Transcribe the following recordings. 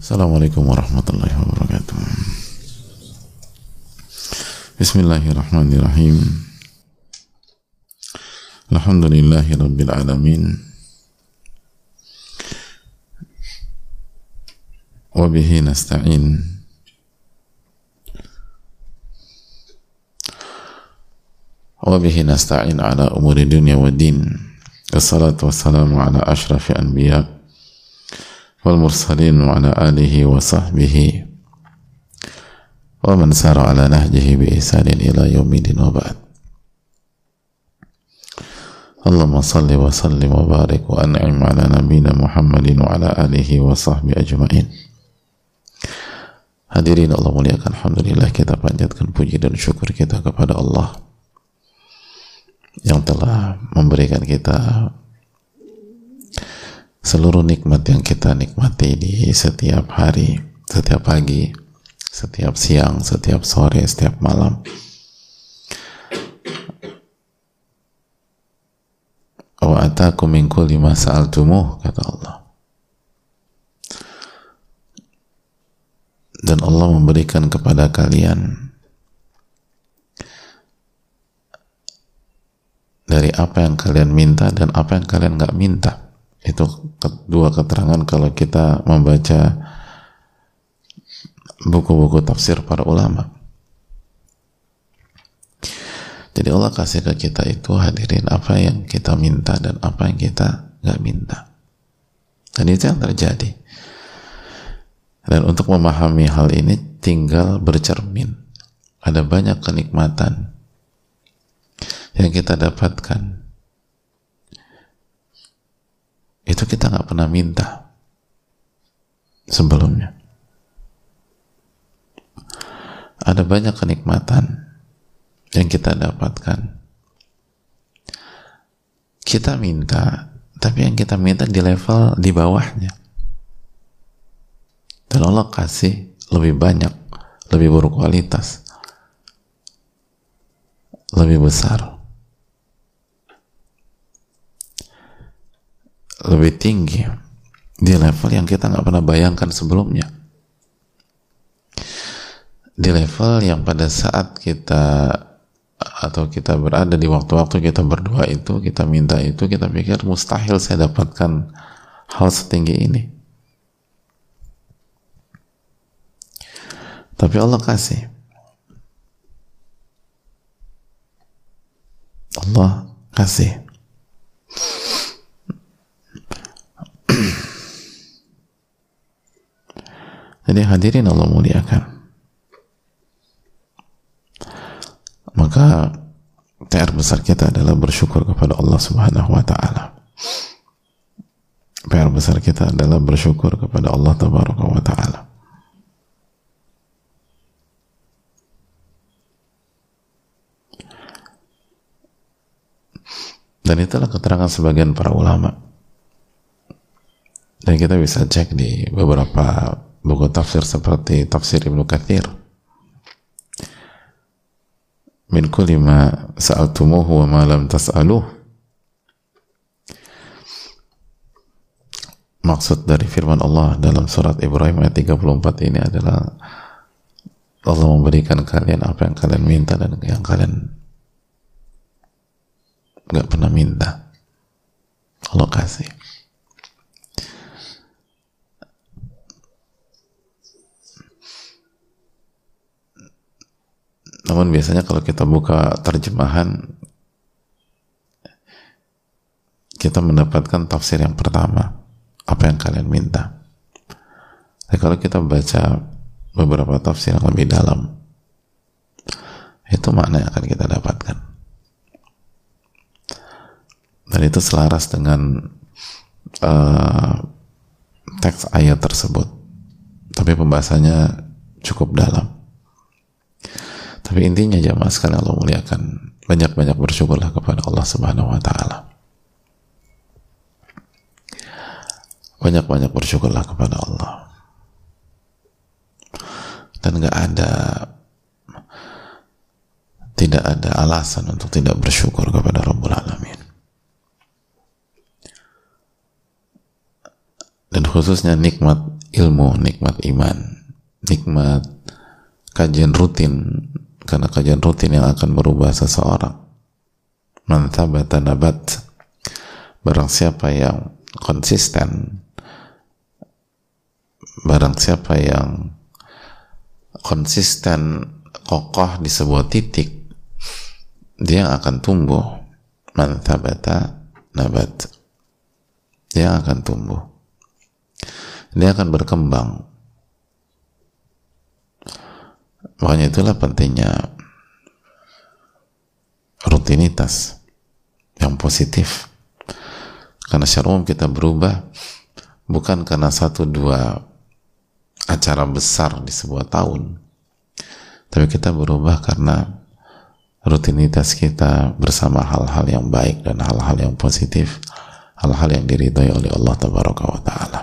السلام عليكم ورحمة الله وبركاته. بسم الله الرحمن الرحيم. الحمد لله رب العالمين. وبه نستعين. وبه نستعين على أمور الدنيا والدين. الصلاة والسلام على أشرف أنبياء والمرسلين وعلى آله وصحبه ومن سار على نهجه بإحسان إلى يوم الدين وبعد اللهم صل وسلم وبارك وأنعم على نبينا محمد وعلى آله وصحبه أجمعين Hadirin Allah muliakan Alhamdulillah kita panjatkan puji dan syukur kita kepada Allah yang telah memberikan kita seluruh nikmat yang kita nikmati di setiap hari, setiap pagi, setiap siang, setiap sore, setiap malam. Wa atakum min kulli ma sa'altumuh kata Allah. dan Allah memberikan kepada kalian dari apa yang kalian minta dan apa yang kalian nggak minta itu dua keterangan kalau kita membaca buku-buku tafsir para ulama jadi Allah kasih ke kita itu hadirin apa yang kita minta dan apa yang kita nggak minta dan itu yang terjadi dan untuk memahami hal ini tinggal bercermin. Ada banyak kenikmatan yang kita dapatkan. Itu kita nggak pernah minta sebelumnya. Ada banyak kenikmatan yang kita dapatkan. Kita minta, tapi yang kita minta di level di bawahnya dan Allah kasih lebih banyak lebih berkualitas lebih besar lebih tinggi di level yang kita nggak pernah bayangkan sebelumnya di level yang pada saat kita atau kita berada di waktu-waktu kita berdoa itu kita minta itu kita pikir mustahil saya dapatkan hal setinggi ini Tapi Allah kasih. Allah kasih. Jadi hadirin Allah muliakan. Maka PR besar kita adalah bersyukur kepada Allah Subhanahu wa taala. PR besar kita adalah bersyukur kepada Allah Tabaraka wa taala. Dan itulah keterangan sebagian para ulama. Dan kita bisa cek di beberapa buku tafsir seperti tafsir Ibnu Katsir. Min kulli ma sa'altumuhu wa ma lam tas'aluh. Maksud dari firman Allah dalam surat Ibrahim ayat 34 ini adalah Allah memberikan kalian apa yang kalian minta dan yang kalian nggak pernah minta Allah kasih namun biasanya kalau kita buka terjemahan kita mendapatkan tafsir yang pertama apa yang kalian minta. Tapi kalau kita baca beberapa tafsir yang lebih dalam itu makna yang akan kita dapatkan. Dan itu selaras dengan uh, teks ayat tersebut. Tapi pembahasannya cukup dalam tapi intinya jamaah sekalian Allah muliakan banyak-banyak bersyukurlah kepada Allah subhanahu wa ta'ala. Banyak-banyak bersyukurlah kepada Allah. Dan gak ada tidak ada alasan untuk tidak bersyukur kepada Rabbul Alamin. Dan khususnya nikmat ilmu, nikmat iman, nikmat kajian rutin karena kajian rutin yang akan merubah seseorang. Man nabat. Barang siapa yang konsisten barang siapa yang konsisten kokoh di sebuah titik dia akan tumbuh. Man thabata nabat. Dia akan tumbuh. Dia akan berkembang makanya itulah pentingnya rutinitas yang positif. Karena secara umum kita berubah bukan karena satu dua acara besar di sebuah tahun tapi kita berubah karena rutinitas kita bersama hal-hal yang baik dan hal-hal yang positif hal-hal yang diridhoi oleh Allah Ta'ala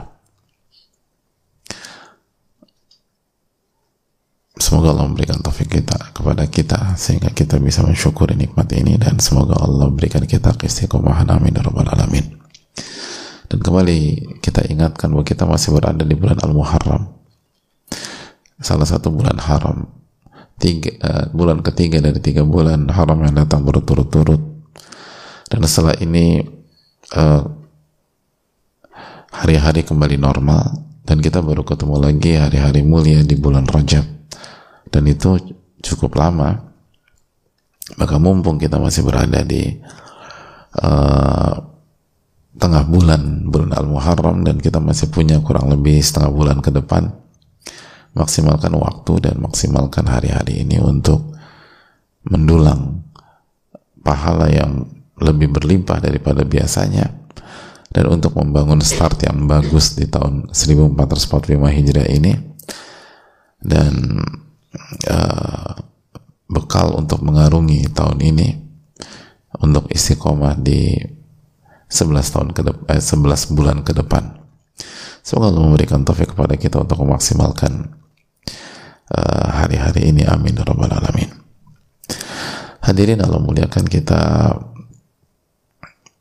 Semoga Allah memberikan taufik kita kepada kita sehingga kita bisa mensyukuri nikmat ini dan semoga Allah memberikan kita keistiqomahan amin ya rabbal alamin. Dan kembali kita ingatkan bahwa kita masih berada di bulan Al-Muharram. Salah satu bulan haram. Tiga, uh, bulan ketiga dari tiga bulan haram yang datang berturut-turut. Dan setelah ini uh, hari-hari kembali normal dan kita baru ketemu lagi hari-hari mulia di bulan Rajab dan itu cukup lama. Maka mumpung kita masih berada di uh, tengah bulan bulan Al-Muharram dan kita masih punya kurang lebih setengah bulan ke depan maksimalkan waktu dan maksimalkan hari-hari ini untuk mendulang pahala yang lebih berlimpah daripada biasanya. Dan untuk membangun start yang bagus di tahun 1445 Hijriah ini. Dan uh, bekal untuk mengarungi tahun ini untuk istiqomah di 11 tahun ke depan, eh, 11 bulan ke depan. Semoga Allah memberikan taufik kepada kita untuk memaksimalkan eh, hari-hari uh, ini. Amin. Ya Rabbal Alamin. Hadirin Allah muliakan kita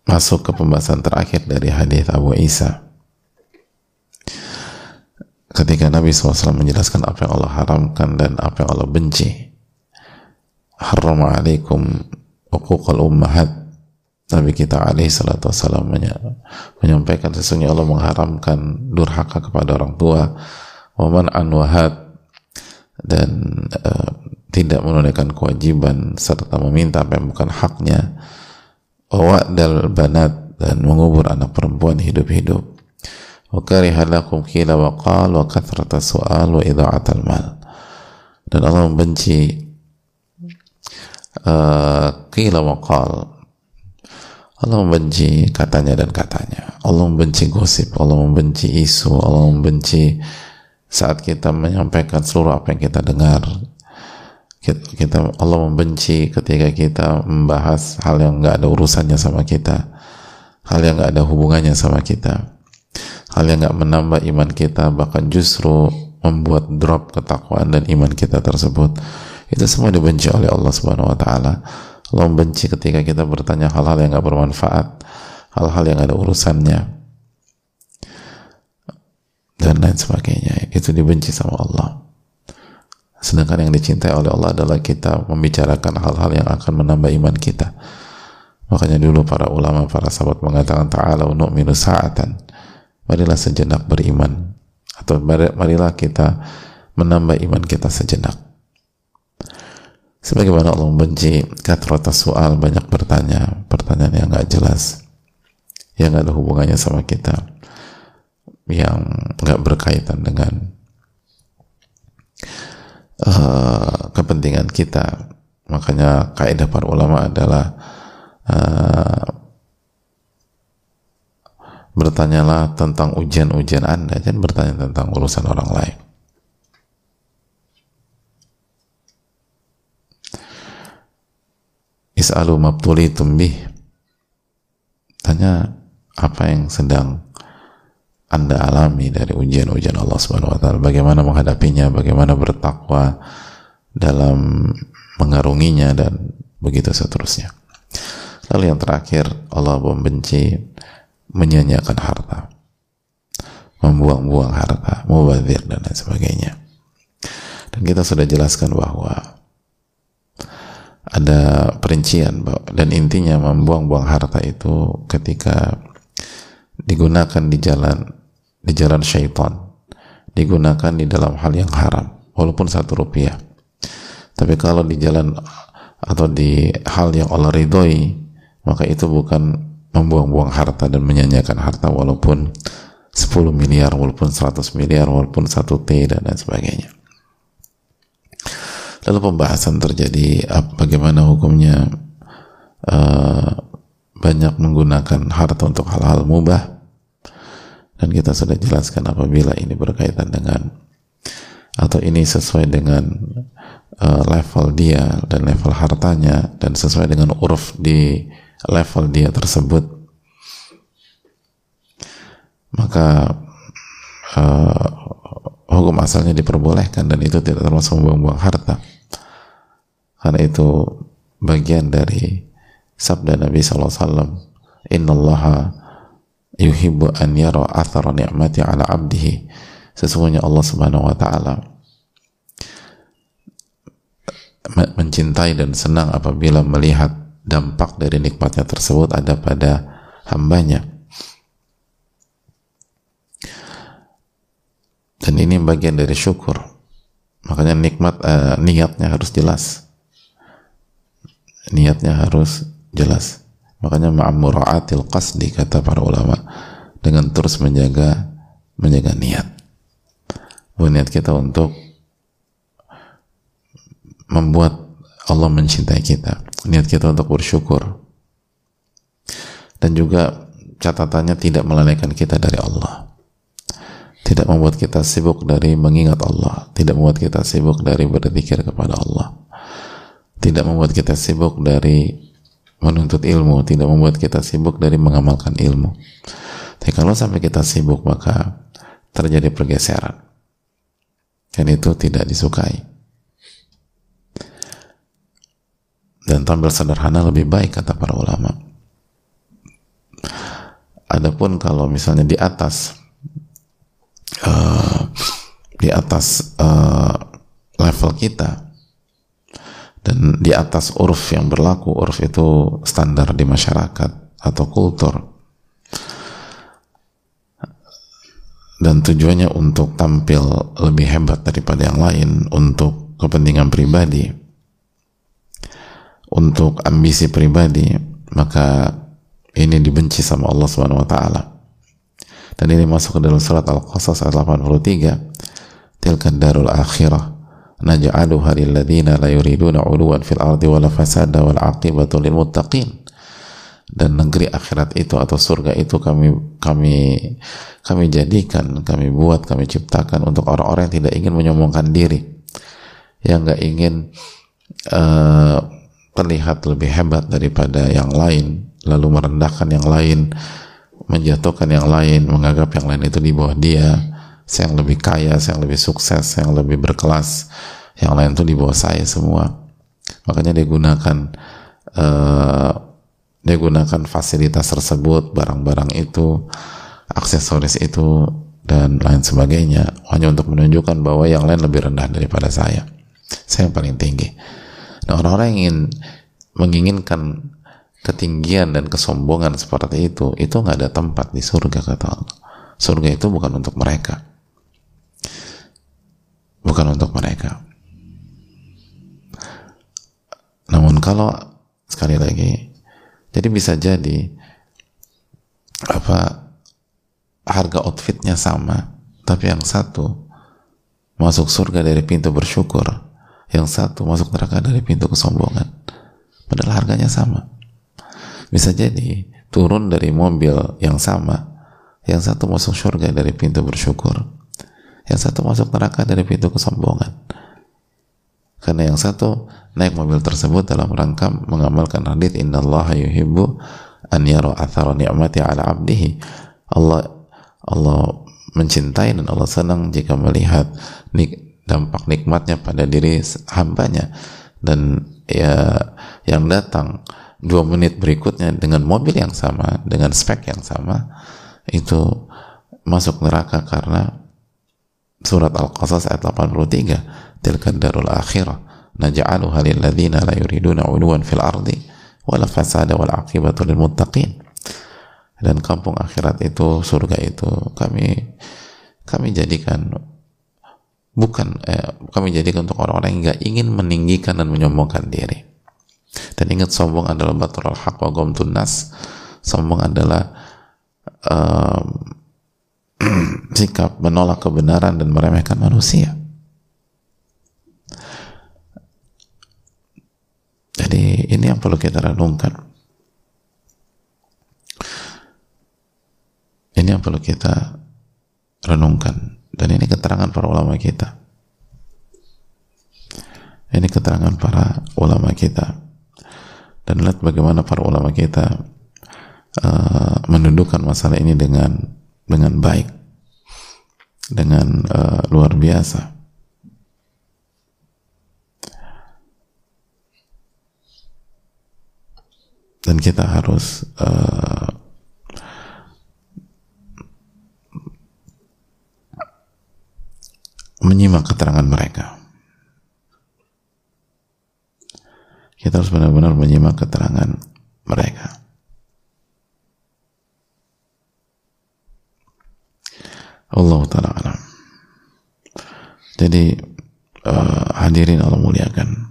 masuk ke pembahasan terakhir dari hadis Abu Isa ketika Nabi SAW menjelaskan apa yang Allah haramkan dan apa yang Allah benci. Haram alaikum uquqal ummahat. Nabi kita alaihi salatu wassalam menyampaikan sesungguhnya Allah mengharamkan durhaka kepada orang tua. Waman anwahat. Dan uh, tidak menunaikan kewajiban serta meminta apa yang bukan haknya. Dal banat. Dan mengubur anak perempuan hidup-hidup وكره لكم قيل وقال وكثرة السؤال وإضاعة المال dan Allah membenci uh, qila waqal Allah membenci katanya dan katanya Allah membenci gosip Allah membenci isu Allah membenci saat kita menyampaikan seluruh apa yang kita dengar kita Allah membenci ketika kita membahas hal yang nggak ada urusannya sama kita hal yang nggak ada hubungannya sama kita hal yang nggak menambah iman kita bahkan justru membuat drop ketakwaan dan iman kita tersebut itu semua dibenci oleh Allah Subhanahu wa taala. Allah membenci ketika kita bertanya hal-hal yang nggak bermanfaat, hal-hal yang ada urusannya dan lain sebagainya. Itu dibenci sama Allah. Sedangkan yang dicintai oleh Allah adalah kita membicarakan hal-hal yang akan menambah iman kita. Makanya dulu para ulama, para sahabat mengatakan ta'ala nu'minu sa'atan marilah sejenak beriman. Atau marilah kita menambah iman kita sejenak. Sebagaimana Allah membenci katrota soal banyak bertanya pertanyaan yang gak jelas yang gak ada hubungannya sama kita yang gak berkaitan dengan uh, kepentingan kita. Makanya kaidah para ulama adalah uh, bertanyalah tentang ujian-ujian Anda, jangan bertanya tentang urusan orang lain. Is'alu mabtuli tumbih. Tanya apa yang sedang Anda alami dari ujian-ujian Allah Subhanahu wa taala, bagaimana menghadapinya, bagaimana bertakwa dalam mengarunginya dan begitu seterusnya. Lalu yang terakhir, Allah membenci menyanyiakan harta membuang-buang harta, mubazir dan lain sebagainya. Dan kita sudah jelaskan bahwa ada perincian dan intinya membuang-buang harta itu ketika digunakan di jalan di jalan syaitan digunakan di dalam hal yang haram walaupun satu rupiah tapi kalau di jalan atau di hal yang Allah ridhoi maka itu bukan membuang-buang harta dan menyanyikan harta walaupun 10 miliar walaupun 100 miliar walaupun 1 T dan lain sebagainya. Lalu pembahasan terjadi bagaimana hukumnya uh, banyak menggunakan harta untuk hal-hal mubah. Dan kita sudah jelaskan apabila ini berkaitan dengan atau ini sesuai dengan uh, level dia dan level hartanya dan sesuai dengan uruf di level dia tersebut. Maka uh, hukum asalnya diperbolehkan dan itu tidak termasuk membuang-buang harta. Karena itu bagian dari sabda Nabi SAW Inna Allah yuhibbu an yara athara ni'mati ala abdihi. Sesungguhnya Allah subhanahu wa ta'ala mencintai dan senang apabila melihat dampak dari nikmatnya tersebut ada pada hambanya. Dan ini bagian dari syukur. Makanya nikmat uh, niatnya harus jelas. Niatnya harus jelas. Makanya ma'amura'atil qasdi kata para ulama dengan terus menjaga menjaga niat. Bahwa niat kita untuk membuat Allah mencintai kita niat kita untuk bersyukur dan juga catatannya tidak melalaikan kita dari Allah tidak membuat kita sibuk dari mengingat Allah tidak membuat kita sibuk dari berzikir kepada Allah tidak membuat kita sibuk dari menuntut ilmu, tidak membuat kita sibuk dari mengamalkan ilmu. Tapi kalau sampai kita sibuk maka terjadi pergeseran. Dan itu tidak disukai. Dan tampil sederhana lebih baik kata para ulama. Adapun kalau misalnya di atas uh, di atas uh, level kita dan di atas uruf yang berlaku uruf itu standar di masyarakat atau kultur dan tujuannya untuk tampil lebih hebat daripada yang lain untuk kepentingan pribadi untuk ambisi pribadi maka ini dibenci sama Allah Subhanahu wa taala. Dan ini masuk ke dalam surat Al-Qasas ayat 83 tilka darul akhirah naj'aluha lilladzina la yuriduna 'uluwan fil ardi wala fasada wal 'aqibatu lil muttaqin. Dan negeri akhirat itu atau surga itu kami kami kami jadikan, kami buat, kami ciptakan untuk orang-orang yang tidak ingin menyombongkan diri, yang nggak ingin uh, terlihat lebih hebat daripada yang lain, lalu merendahkan yang lain, menjatuhkan yang lain, menganggap yang lain itu di bawah dia, saya yang lebih kaya, saya yang lebih sukses, saya yang lebih berkelas, yang lain tuh di bawah saya semua. Makanya dia gunakan uh, dia gunakan fasilitas tersebut, barang-barang itu, aksesoris itu dan lain sebagainya hanya untuk menunjukkan bahwa yang lain lebih rendah daripada saya. Saya yang paling tinggi. Nah orang-orang yang ingin menginginkan ketinggian dan kesombongan seperti itu, itu nggak ada tempat di surga kata Allah. Surga itu bukan untuk mereka bukan untuk mereka. Namun kalau sekali lagi, jadi bisa jadi apa harga outfitnya sama, tapi yang satu masuk surga dari pintu bersyukur, yang satu masuk neraka dari pintu kesombongan. Padahal harganya sama. Bisa jadi turun dari mobil yang sama, yang satu masuk surga dari pintu bersyukur, yang satu masuk neraka dari pintu kesombongan karena yang satu naik mobil tersebut dalam rangka mengamalkan hadis Allah yuhibbu an yara athara ni'mati ala abdihi Allah Allah mencintai dan Allah senang jika melihat nik, dampak nikmatnya pada diri hambanya. Dan ya yang datang dua menit berikutnya dengan mobil yang sama dengan spek yang sama itu masuk neraka karena surat Al-Qasas ayat 83 tilka darul akhirah naj'aluha lil la yuriduna 'uluwan fil ardi wala fasada wal aqibatu lil muttaqin. Dan kampung akhirat itu surga itu kami kami jadikan bukan eh, kami jadikan untuk orang-orang yang nggak ingin meninggikan dan menyombongkan diri. Dan ingat sombong adalah batul haq wa nas. Sombong adalah sikap menolak kebenaran dan meremehkan manusia. Jadi ini yang perlu kita renungkan. Ini yang perlu kita renungkan dan ini keterangan para ulama kita. Ini keterangan para ulama kita. Dan lihat bagaimana para ulama kita uh, menundukkan masalah ini dengan dengan baik. Dengan uh, luar biasa. Dan kita harus uh, menyimak keterangan mereka. Kita harus benar-benar menyimak keterangan mereka. Allah taala. Jadi uh, hadirin Allah muliakan.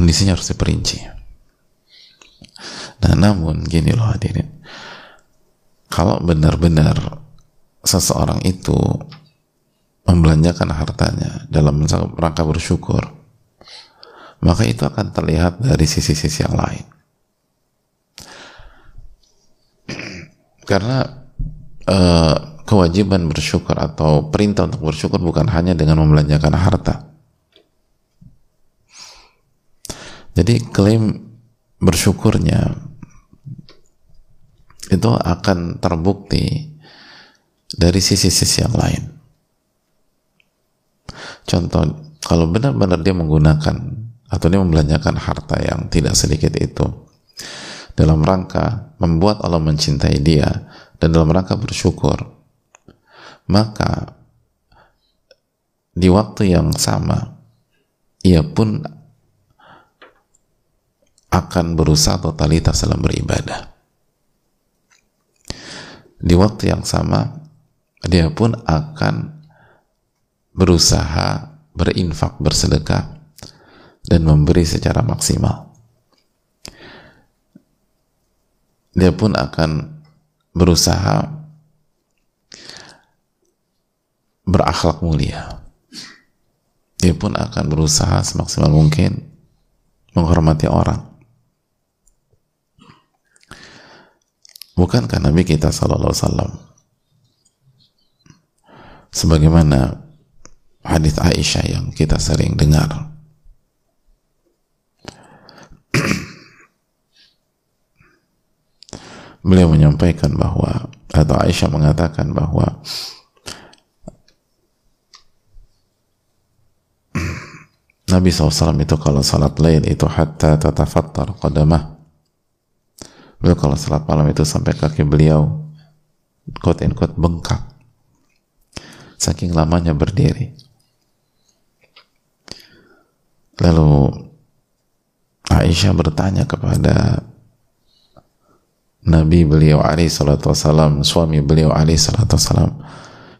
Kondisinya harus diperinci. Nah namun gini loh hadirin. Kalau benar-benar seseorang itu membelanjakan hartanya dalam rangka bersyukur maka itu akan terlihat dari sisi-sisi yang lain. Karena uh, kewajiban bersyukur atau perintah untuk bersyukur bukan hanya dengan membelanjakan harta Jadi klaim bersyukurnya itu akan terbukti dari sisi-sisi yang lain. Contoh, kalau benar-benar dia menggunakan atau dia membelanjakan harta yang tidak sedikit itu dalam rangka membuat Allah mencintai dia dan dalam rangka bersyukur, maka di waktu yang sama ia pun akan berusaha totalitas dalam beribadah. Di waktu yang sama, dia pun akan berusaha berinfak, bersedekah, dan memberi secara maksimal. Dia pun akan berusaha berakhlak mulia. Dia pun akan berusaha semaksimal mungkin menghormati orang Bukankah Nabi kita Sallallahu Wasallam. Sebagaimana hadis Aisyah yang kita sering dengar. Beliau menyampaikan bahwa atau Aisyah mengatakan bahwa Nabi SAW itu kalau salat lain itu hatta tatafattar qadamah Beliau kalau salat malam itu sampai kaki beliau quote and quote bengkak. Saking lamanya berdiri. Lalu Aisyah bertanya kepada Nabi beliau alaihi salatu wasalam, suami beliau alaihi salatu wasalam.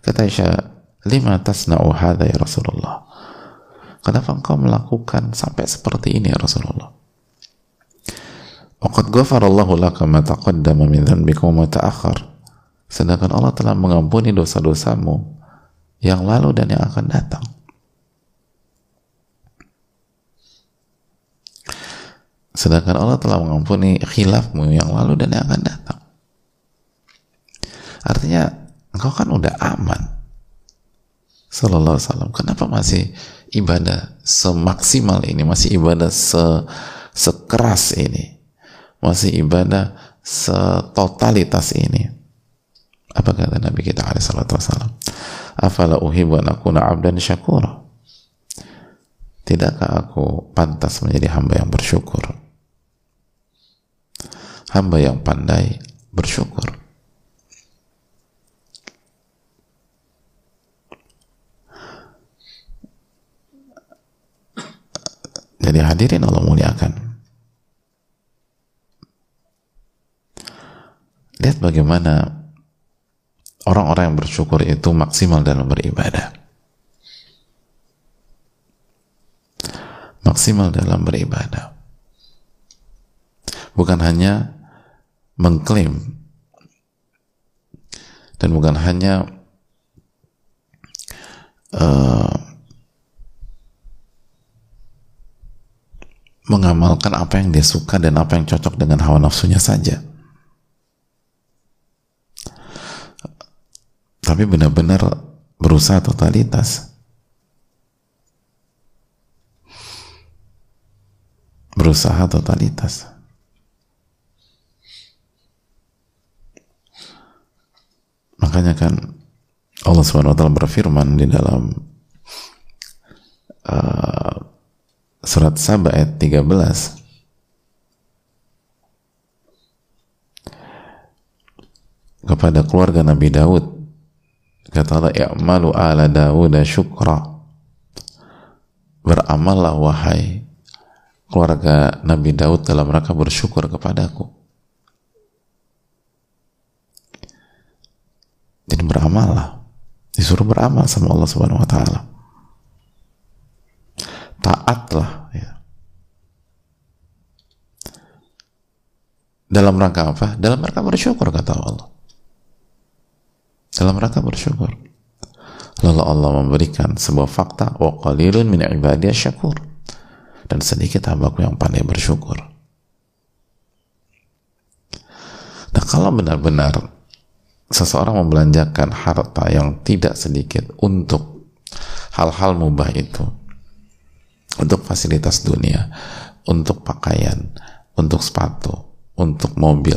Kata Aisyah, lima tasna'u hadha ya Rasulullah. Kenapa engkau melakukan sampai seperti ini ya Rasulullah? Waqad ghafarallahu laka ma taqaddama min dhanbika wa ma ta'akhkhar. Sedangkan Allah telah mengampuni dosa-dosamu yang lalu dan yang akan datang. Sedangkan Allah telah mengampuni khilafmu yang lalu dan yang akan datang. Artinya engkau kan udah aman. Sallallahu alaihi wasallam. Kenapa masih ibadah semaksimal ini, masih ibadah se sekeras ini? Masih ibadah setotalitas ini. Apa kata Nabi kita alaihi salatu wasallam afala uhibbu an akuna 'abdan syakura tidakkah aku pantas menjadi hamba yang bersyukur? Hamba yang pandai bersyukur. Jadi hadirin Allah muliakan Lihat bagaimana orang-orang yang bersyukur itu maksimal dalam beribadah. Maksimal dalam beribadah. Bukan hanya mengklaim dan bukan hanya uh, mengamalkan apa yang dia suka dan apa yang cocok dengan hawa nafsunya saja tapi benar-benar berusaha totalitas. Berusaha totalitas. Makanya kan Allah SWT berfirman di dalam uh, surat Sabah ayat 13 kepada keluarga Nabi Daud kata Allah i'malu ala Dawud syukra beramallah wahai keluarga Nabi Daud dalam rangka bersyukur kepadaku jadi beramallah disuruh beramal sama Allah subhanahu wa ta'ala taatlah ya. dalam rangka apa? dalam rangka bersyukur kata Allah dalam rangka bersyukur. Lalu Allah memberikan sebuah fakta wa qalilun min ibadiyah syakur. Dan sedikit hambaku yang pandai bersyukur. Nah kalau benar-benar seseorang membelanjakan harta yang tidak sedikit untuk hal-hal mubah itu untuk fasilitas dunia untuk pakaian untuk sepatu untuk mobil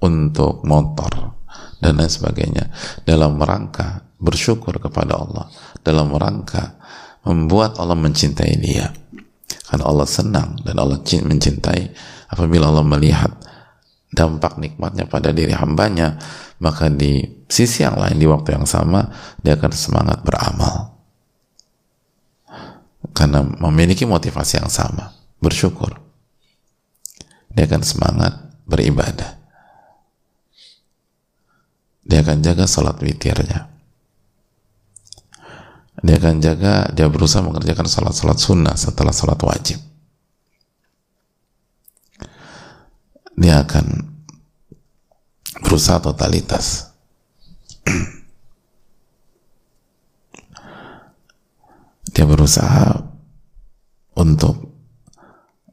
untuk motor dan lain sebagainya. Dalam rangka bersyukur kepada Allah. Dalam rangka membuat Allah mencintai dia. Karena Allah senang dan Allah mencintai. Apabila Allah melihat dampak nikmatnya pada diri hambanya maka di sisi yang lain di waktu yang sama dia akan semangat beramal. Karena memiliki motivasi yang sama bersyukur. Dia akan semangat beribadah dia akan jaga salat witirnya. Dia akan jaga dia berusaha mengerjakan salat-salat sunnah setelah salat wajib. Dia akan berusaha totalitas. Dia berusaha untuk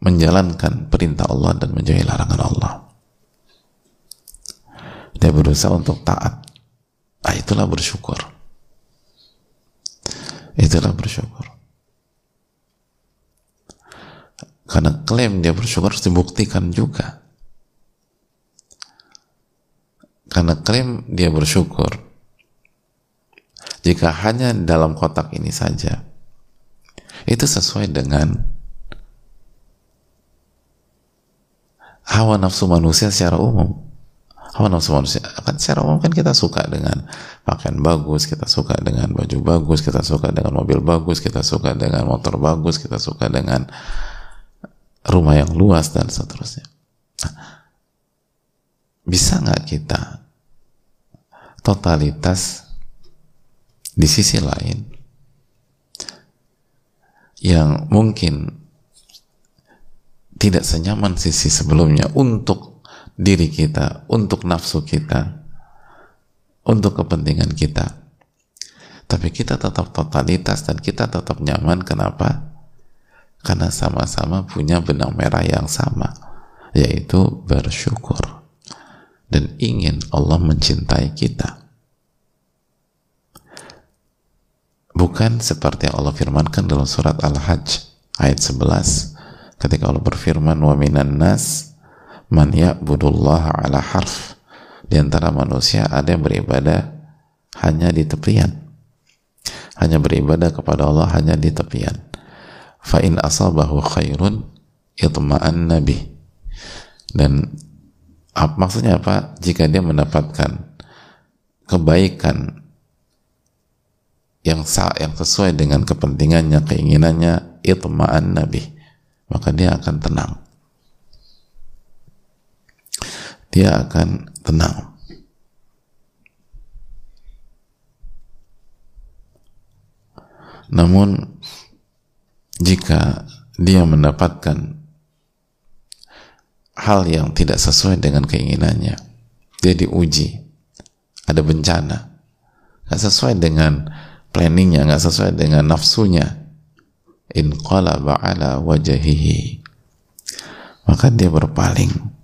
menjalankan perintah Allah dan menjauhi larangan Allah dia berusaha untuk taat. Ah itulah bersyukur. Itulah bersyukur. Karena klaim dia bersyukur harus dibuktikan juga. Karena klaim dia bersyukur jika hanya dalam kotak ini saja itu sesuai dengan hawa nafsu manusia secara umum nafsu manusia kan secara umum kan kita suka dengan pakaian bagus kita suka dengan baju bagus kita suka dengan mobil bagus kita suka dengan motor bagus kita suka dengan rumah yang luas dan seterusnya. Nah, bisa nggak kita totalitas di sisi lain yang mungkin tidak senyaman sisi sebelumnya untuk diri kita, untuk nafsu kita, untuk kepentingan kita. Tapi kita tetap totalitas dan kita tetap nyaman. Kenapa? Karena sama-sama punya benang merah yang sama, yaitu bersyukur dan ingin Allah mencintai kita. Bukan seperti yang Allah firmankan dalam surat Al-Hajj ayat 11 ketika Allah berfirman wa minan nas man ya'budullah ala harf. Di antara manusia ada yang beribadah hanya di tepian. Hanya beribadah kepada Allah hanya di tepian. Fa in asabahu khairun itma'an nabi dan maksudnya apa? Jika dia mendapatkan kebaikan yang sa yang sesuai dengan kepentingannya keinginannya itma'an nabi maka dia akan tenang dia akan tenang. Namun jika dia mendapatkan hal yang tidak sesuai dengan keinginannya, dia diuji, ada bencana, nggak sesuai dengan planningnya, nggak sesuai dengan nafsunya, in qalaba ala wajahihi, maka dia berpaling.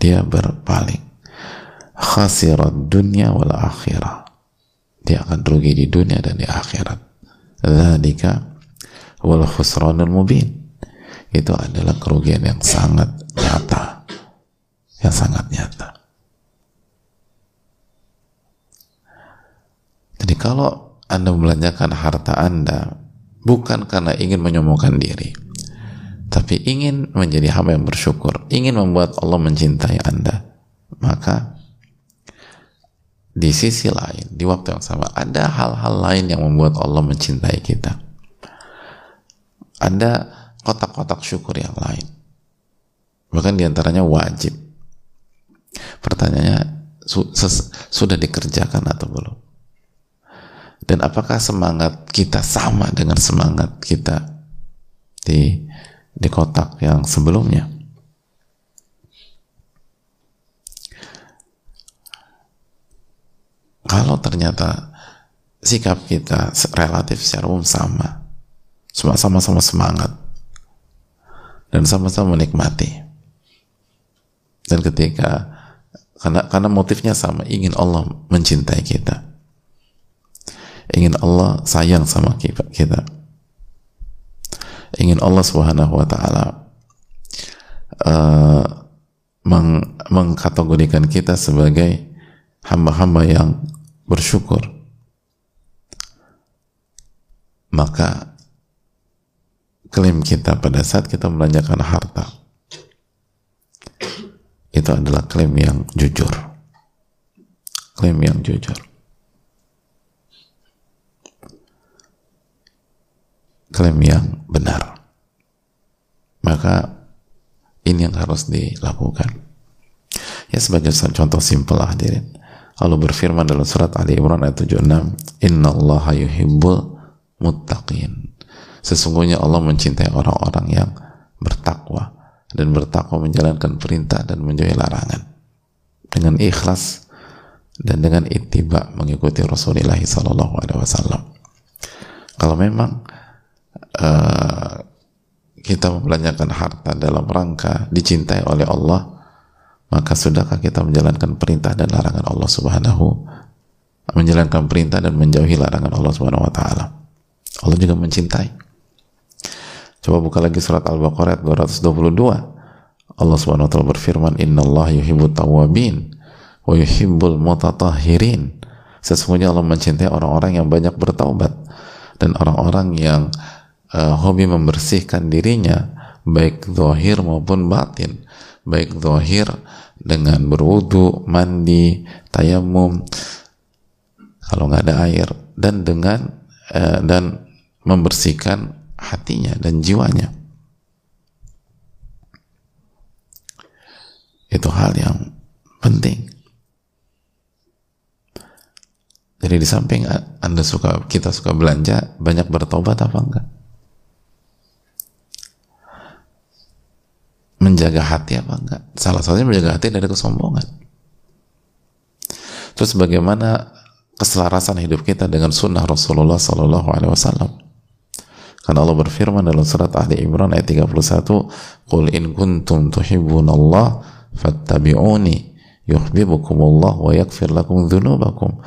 Dia berpaling. Khasirat dunia wal akhirah dia akan rugi di dunia dan di akhirat. Dzalika wal khusranul mubin. Itu adalah kerugian yang sangat nyata. Yang sangat nyata. Jadi kalau Anda membelanjakan harta Anda bukan karena ingin menyombongkan diri, tapi ingin menjadi hamba yang bersyukur, ingin membuat Allah mencintai Anda, maka di sisi lain, di waktu yang sama, ada hal-hal lain yang membuat Allah mencintai kita. Ada kotak-kotak syukur yang lain. Bahkan di antaranya wajib. Pertanyaannya, su sudah dikerjakan atau belum? Dan apakah semangat kita sama dengan semangat kita di di kotak yang sebelumnya? kalau ternyata sikap kita relatif secara umum sama sama-sama semangat dan sama-sama menikmati dan ketika karena karena motifnya sama ingin Allah mencintai kita ingin Allah sayang sama kita, kita. Ingin Allah subhanahu wa ta'ala uh, meng mengkategorikan kita sebagai hamba-hamba yang bersyukur. Maka klaim kita pada saat kita melanjakan harta itu adalah klaim yang jujur. Klaim yang jujur klaim yang benar maka ini yang harus dilakukan ya sebagai contoh simpel hadirin Allah berfirman dalam surat Ali Imran ayat 76, Inna Allah yuhibbul muttaqin. Sesungguhnya Allah mencintai orang-orang yang bertakwa dan bertakwa menjalankan perintah dan menjauhi larangan dengan ikhlas dan dengan ittiba mengikuti Rasulullah Wasallam. Kalau memang uh, kita membelanjakan harta dalam rangka dicintai oleh Allah, maka sudahkah kita menjalankan perintah dan larangan Allah Subhanahu menjalankan perintah dan menjauhi larangan Allah Subhanahu wa taala. Allah juga mencintai. Coba buka lagi surat Al-Baqarah 222. Allah Subhanahu wa taala berfirman, "Innallaha yuhibbut tawwabin wa yuhibbul mutatahhirin." Sesungguhnya Allah mencintai orang-orang yang banyak bertaubat dan orang-orang yang uh, hobi membersihkan dirinya baik zahir maupun batin. Baik zahir dengan berwudu, mandi, tayamum kalau nggak ada air. Dan dengan uh, dan membersihkan hatinya dan jiwanya. Itu hal yang penting. Jadi di samping anda suka kita suka belanja banyak bertobat apa enggak menjaga hati apa enggak? Salah satunya menjaga hati dari kesombongan. Terus bagaimana keselarasan hidup kita dengan sunnah Rasulullah Sallallahu Alaihi Wasallam? Karena Allah berfirman dalam surat Ali Imran ayat 31, "Qul in kuntum tuhibbunallah fattabi'uni yuhibbukumullah wa yaghfir lakum dzunubakum."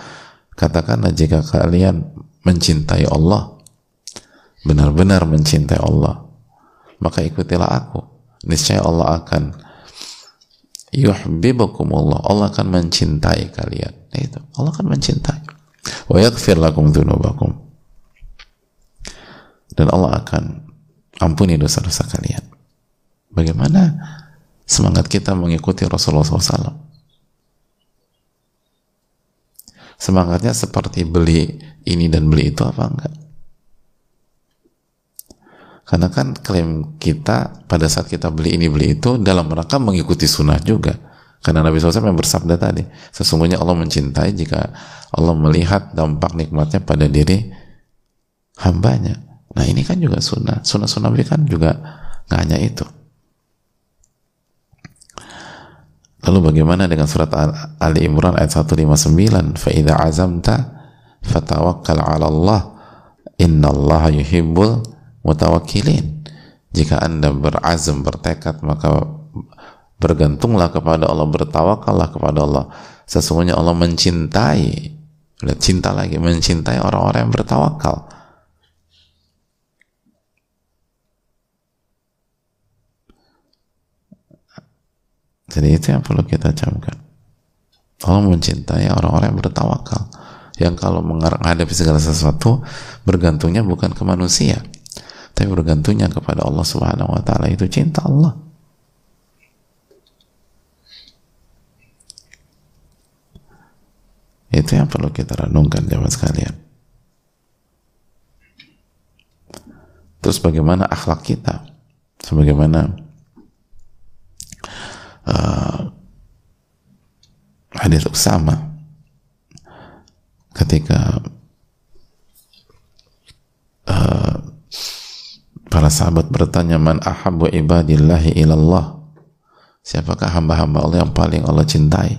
Katakanlah jika kalian mencintai Allah, benar-benar mencintai Allah, maka ikutilah aku niscaya Allah akan yuhibbukumullah. Allah akan mencintai kalian. Itu. Allah akan mencintai. Wa yaghfir lakum dzunubakum dan Allah akan ampuni dosa-dosa kalian. Bagaimana semangat kita mengikuti Rasulullah SAW semangatnya seperti beli ini dan beli itu apa enggak karena kan klaim kita pada saat kita beli ini beli itu dalam rangka mengikuti sunnah juga. Karena Nabi SAW yang bersabda tadi, sesungguhnya Allah mencintai jika Allah melihat dampak nikmatnya pada diri hambanya. Nah ini kan juga sunnah. Sunnah-sunnah Nabi kan juga nggak hanya itu. Lalu bagaimana dengan surat Ali Imran ayat 159? Fa'idha azamta fatawakkal ala Allah inna Allah yuhibbul mutawakilin jika anda berazam bertekad maka bergantunglah kepada Allah bertawakallah kepada Allah. Sesungguhnya Allah mencintai cinta lagi mencintai orang-orang yang bertawakal. Jadi itu yang perlu kita camkan. Allah mencintai orang-orang yang bertawakal. Yang kalau menghadapi segala sesuatu bergantungnya bukan ke manusia tapi bergantungnya kepada Allah Subhanahu wa taala itu cinta Allah. Itu yang perlu kita renungkan jemaah sekalian. Terus bagaimana akhlak kita? Sebagaimana uh, hadis Usama ketika uh, Para sahabat bertanya, Man ahabu ibadillahi ilallah. Siapakah hamba-hamba Allah yang paling Allah cintai?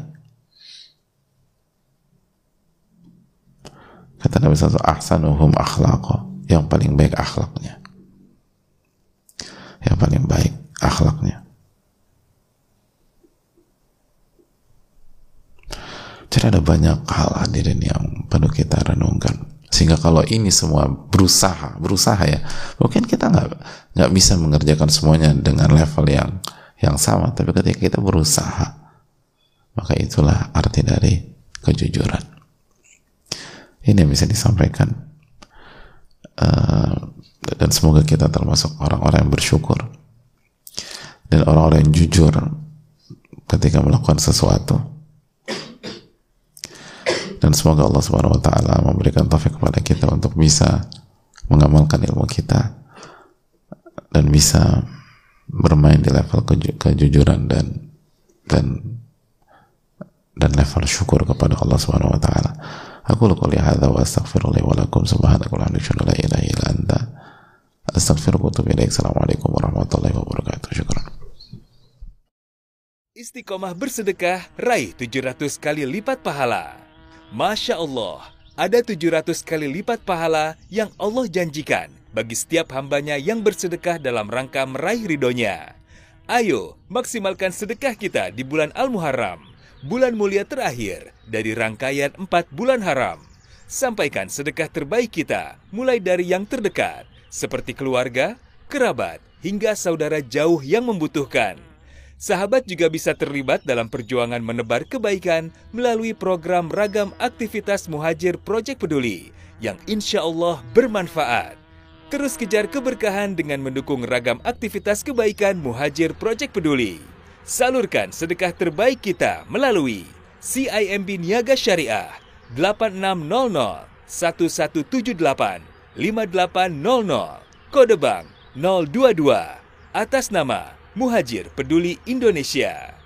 Kata Nabi SAW, ahsanuhum akhlaqa. Yang paling baik akhlaknya. Yang paling baik akhlaknya. Jadi ada banyak hal hadirin yang perlu kita renungkan sehingga kalau ini semua berusaha berusaha ya mungkin kita nggak nggak bisa mengerjakan semuanya dengan level yang yang sama. Tapi ketika kita berusaha maka itulah arti dari kejujuran. Ini yang bisa disampaikan. Uh, dan semoga kita termasuk orang-orang yang bersyukur. Dan orang-orang yang jujur ketika melakukan sesuatu dan semoga Allah Subhanahu wa taala memberikan taufik kepada kita untuk bisa mengamalkan ilmu kita dan bisa bermain di level keju kejujuran dan dan dan level syukur kepada Allah Subhanahu wa taala. Aku lakukan hadza wa astaghfirullah wa lakum subhanaka wa la ilaha illa anta astaghfiruka wa atubu ilaik. Assalamualaikum warahmatullahi wabarakatuh. Syukran. Istiqomah bersedekah raih 700 kali lipat pahala. Masya Allah, ada 700 kali lipat pahala yang Allah janjikan bagi setiap hambanya yang bersedekah dalam rangka meraih ridhonya. Ayo, maksimalkan sedekah kita di bulan Al-Muharram, bulan mulia terakhir dari rangkaian 4 bulan haram. Sampaikan sedekah terbaik kita, mulai dari yang terdekat, seperti keluarga, kerabat, hingga saudara jauh yang membutuhkan. Sahabat juga bisa terlibat dalam perjuangan menebar kebaikan melalui program ragam aktivitas Muhajir Project Peduli yang insya Allah bermanfaat. Terus kejar keberkahan dengan mendukung ragam aktivitas kebaikan Muhajir Project Peduli. Salurkan sedekah terbaik kita melalui CIMB Niaga Syariah 8600 1178 5800 kode bank 022 atas nama Muhajir Peduli Indonesia.